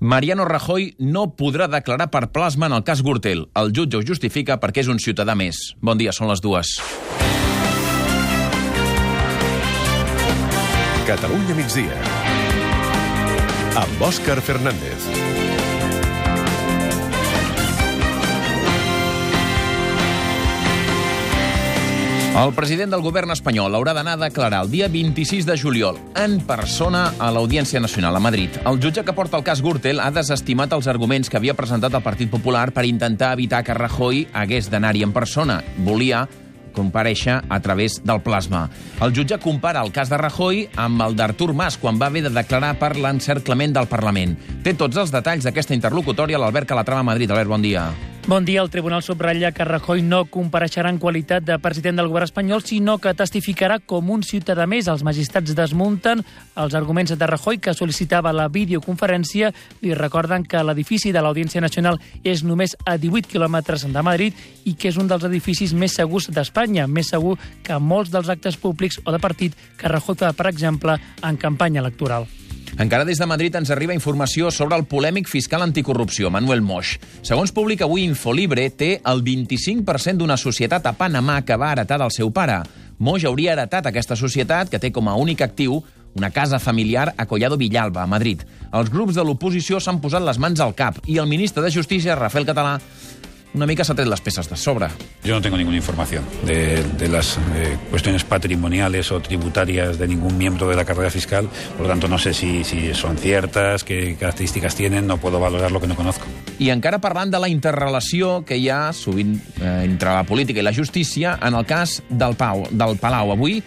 Mariano Rajoy no podrà declarar per plasma en el cas Gürtel. El jutge ho justifica perquè és un ciutadà més. Bon dia, són les dues. Catalunya migdia. Amb Òscar Fernández. El president del govern espanyol haurà d'anar a declarar el dia 26 de juliol en persona a l'Audiència Nacional a Madrid. El jutge que porta el cas Gürtel ha desestimat els arguments que havia presentat el Partit Popular per intentar evitar que Rajoy hagués d'anar-hi en persona. Volia compareixer a través del plasma. El jutge compara el cas de Rajoy amb el d'Artur Mas quan va haver de declarar per l'encerclament del Parlament. Té tots els detalls d'aquesta interlocutòria l'Albert Calatrava a Madrid. Albert, bon dia. Bon dia. El Tribunal subratlla que Rajoy no compareixerà en qualitat de president del govern espanyol, sinó que testificarà com un ciutadà més. Els magistrats desmunten els arguments de Rajoy, que sol·licitava la videoconferència. Li recorden que l'edifici de l'Audiència Nacional és només a 18 quilòmetres de Madrid i que és un dels edificis més segurs d'Espanya, més segur que molts dels actes públics o de partit que Rajoy fa, per exemple, en campanya electoral. Encara des de Madrid ens arriba informació sobre el polèmic fiscal anticorrupció, Manuel Moix. Segons publica avui Infolibre, té el 25% d'una societat a Panamà que va heretar del seu pare. Moix hauria heretat aquesta societat, que té com a únic actiu una casa familiar a Collado Villalba, a Madrid. Els grups de l'oposició s'han posat les mans al cap i el ministre de Justícia, Rafael Català, una mica s'ha tret les peces de sobre. Yo no tengo ninguna información de, de las eh, cuestiones patrimoniales o tributarias de ningún miembro de la carrera fiscal, por lo tanto no sé si, si son ciertas, qué características tienen, no puedo valorar lo que no conozco. I encara parlant de la interrelació que hi ha sovint eh, entre la política i la justícia en el cas del Pau, del Palau. Avui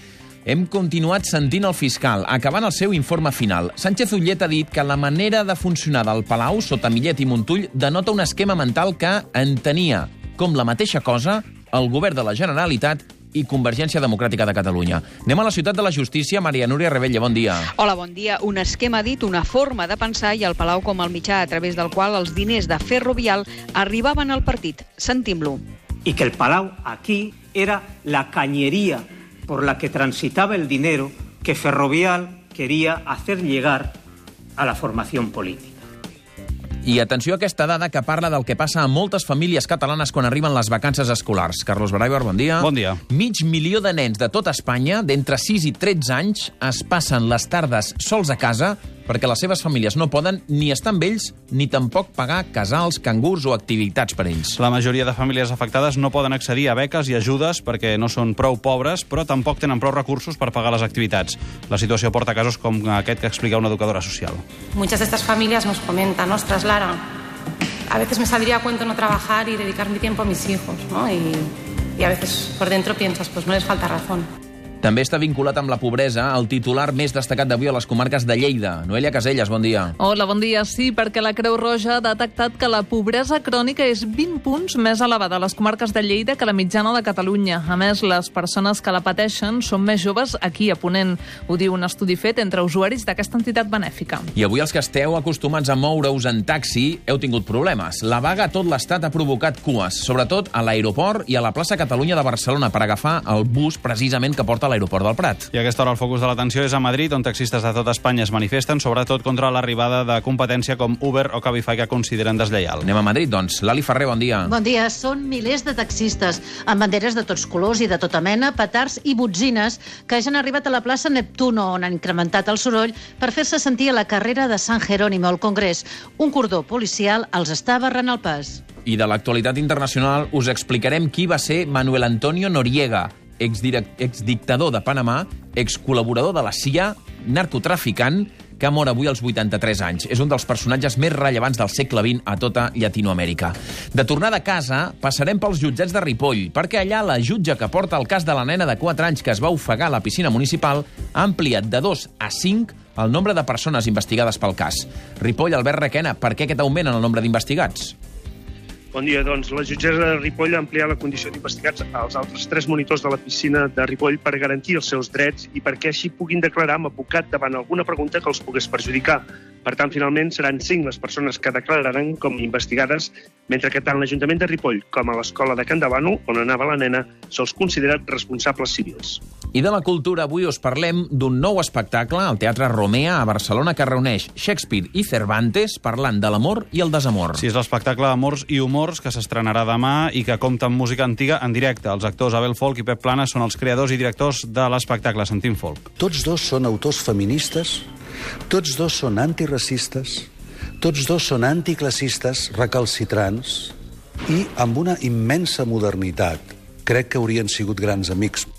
hem continuat sentint el fiscal, acabant el seu informe final. Sánchez Ullet ha dit que la manera de funcionar del Palau, sota Millet i Montull, denota un esquema mental que entenia com la mateixa cosa el govern de la Generalitat i Convergència Democràtica de Catalunya. Anem a la ciutat de la justícia. Maria Núria Rebella, bon dia. Hola, bon dia. Un esquema dit, una forma de pensar i el Palau com el mitjà a través del qual els diners de Ferrovial arribaven al partit. Sentim-lo. Y que el Palau aquí era la cañería por la que transitaba el dinero que Ferrovial quería hacer llegar a la formación política. I atenció a aquesta dada que parla del que passa a moltes famílies catalanes quan arriben les vacances escolars. Carlos Baraibar, bon dia. Bon dia. Mig milió de nens de tot Espanya, d'entre 6 i 13 anys, es passen les tardes sols a casa perquè les seves famílies no poden ni estar amb ells ni tampoc pagar casals, cangurs o activitats per ells. La majoria de famílies afectades no poden accedir a beques i ajudes perquè no són prou pobres, però tampoc tenen prou recursos per pagar les activitats. La situació porta casos com aquest que explica una educadora social. Muchas de estas familias nos comentan, ostras, Lara, a veces me saldría a cuento no trabajar y dedicar mi tiempo a mis hijos, ¿no? Y, y a veces por dentro piensas, pues no les falta razón. També està vinculat amb la pobresa el titular més destacat d'avui a les comarques de Lleida. Noelia Caselles, bon dia. Hola, bon dia. Sí, perquè la Creu Roja ha detectat que la pobresa crònica és 20 punts més elevada a les comarques de Lleida que la mitjana de Catalunya. A més, les persones que la pateixen són més joves aquí a Ponent. Ho diu un estudi fet entre usuaris d'aquesta entitat benèfica. I avui els que esteu acostumats a moure-us en taxi heu tingut problemes. La vaga a tot l'estat ha provocat cues, sobretot a l'aeroport i a la plaça Catalunya de Barcelona per agafar el bus precisament que porta a l'aeroport del Prat. I a aquesta hora el focus de l'atenció és a Madrid, on taxistes de tot Espanya es manifesten, sobretot contra l'arribada de competència com Uber o Cabify que consideren deslleial. Anem a Madrid, doncs. Lali Ferrer, bon dia. Bon dia. Són milers de taxistes amb banderes de tots colors i de tota mena, petards i botzines que ja han arribat a la plaça Neptuno, on han incrementat el soroll per fer-se sentir a la carrera de San Jerónimo al Congrés. Un cordó policial els està barrant el pas. I de l'actualitat internacional us explicarem qui va ser Manuel Antonio Noriega, exdictador de Panamà, excol·laborador de la CIA, narcotraficant, que mor avui als 83 anys. És un dels personatges més rellevants del segle XX a tota Llatinoamèrica. De tornada a casa, passarem pels jutjats de Ripoll, perquè allà la jutge que porta el cas de la nena de 4 anys que es va ofegar a la piscina municipal ha ampliat de 2 a 5 el nombre de persones investigades pel cas. Ripoll, Albert Requena, per què aquest augment en el nombre d'investigats? Bon dia. Doncs la jutgessa de Ripoll ha ampliat la condició d'investigats als altres tres monitors de la piscina de Ripoll per garantir els seus drets i perquè així puguin declarar amb advocat davant alguna pregunta que els pogués perjudicar. Per tant, finalment seran cinc les persones que declararan com investigades, mentre que tant l'Ajuntament de Ripoll com a l'escola de Can Davano, on anava la nena, se'ls considera responsables civils. I de la cultura avui us parlem d'un nou espectacle al Teatre Romea a Barcelona que reuneix Shakespeare i Cervantes parlant de l'amor i el desamor. Sí, és l'espectacle Amors i Humors que s'estrenarà demà i que compta amb música antiga en directe. Els actors Abel Folk i Pep Plana són els creadors i directors de l'espectacle. Sentim Folk. Tots dos són autors feministes, tots dos són antiracistes, tots dos són anticlassistes recalcitrants i amb una immensa modernitat. Crec que haurien sigut grans amics.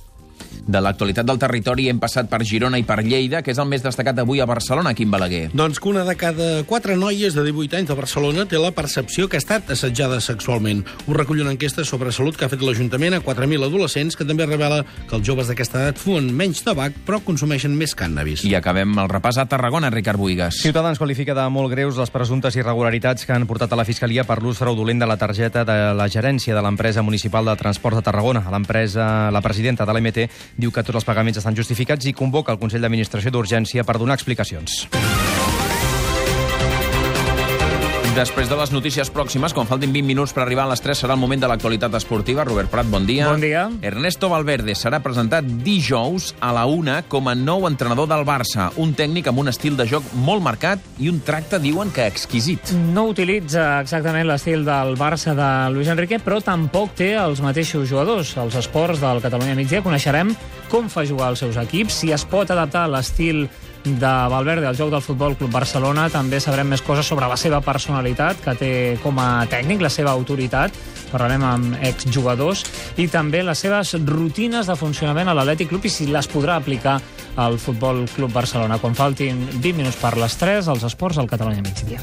De l'actualitat del territori hem passat per Girona i per Lleida, que és el més destacat avui a Barcelona, Quim Balaguer. Doncs que una de cada quatre noies de 18 anys de Barcelona té la percepció que ha estat assetjada sexualment. Ho recull una enquesta sobre salut que ha fet l'Ajuntament a 4.000 adolescents, que també revela que els joves d'aquesta edat fuen menys tabac, però consumeixen més cànnabis. I acabem el repàs a Tarragona, Ricard Buigas. Ciutadans qualifica de molt greus les presumptes irregularitats que han portat a la Fiscalia per l'ús fraudulent de la targeta de la gerència de l'empresa municipal de transport de Tarragona. L'empresa, la presidenta de l'EMT, diu que tots els pagaments estan justificats i convoca el Consell d'Administració d'Urgència per donar explicacions. Després de les notícies pròximes, quan faltin 20 minuts per arribar a les 3, serà el moment de l'actualitat esportiva. Robert Prat, bon dia. Bon dia. Ernesto Valverde serà presentat dijous a la una com a nou entrenador del Barça. Un tècnic amb un estil de joc molt marcat i un tracte, diuen que exquisit. No utilitza exactament l'estil del Barça de Luis Enrique, però tampoc té els mateixos jugadors. Als esports del Catalunya Migdia coneixerem com fa jugar els seus equips, si es pot adaptar a l'estil de Valverde al joc del Futbol Club Barcelona. També sabrem més coses sobre la seva personalitat, que té com a tècnic, la seva autoritat. Parlarem amb exjugadors i també les seves rutines de funcionament a l'Atlètic Club i si les podrà aplicar al Futbol Club Barcelona. Quan faltin 20 minuts per les 3, els esports al Catalunya Migdia.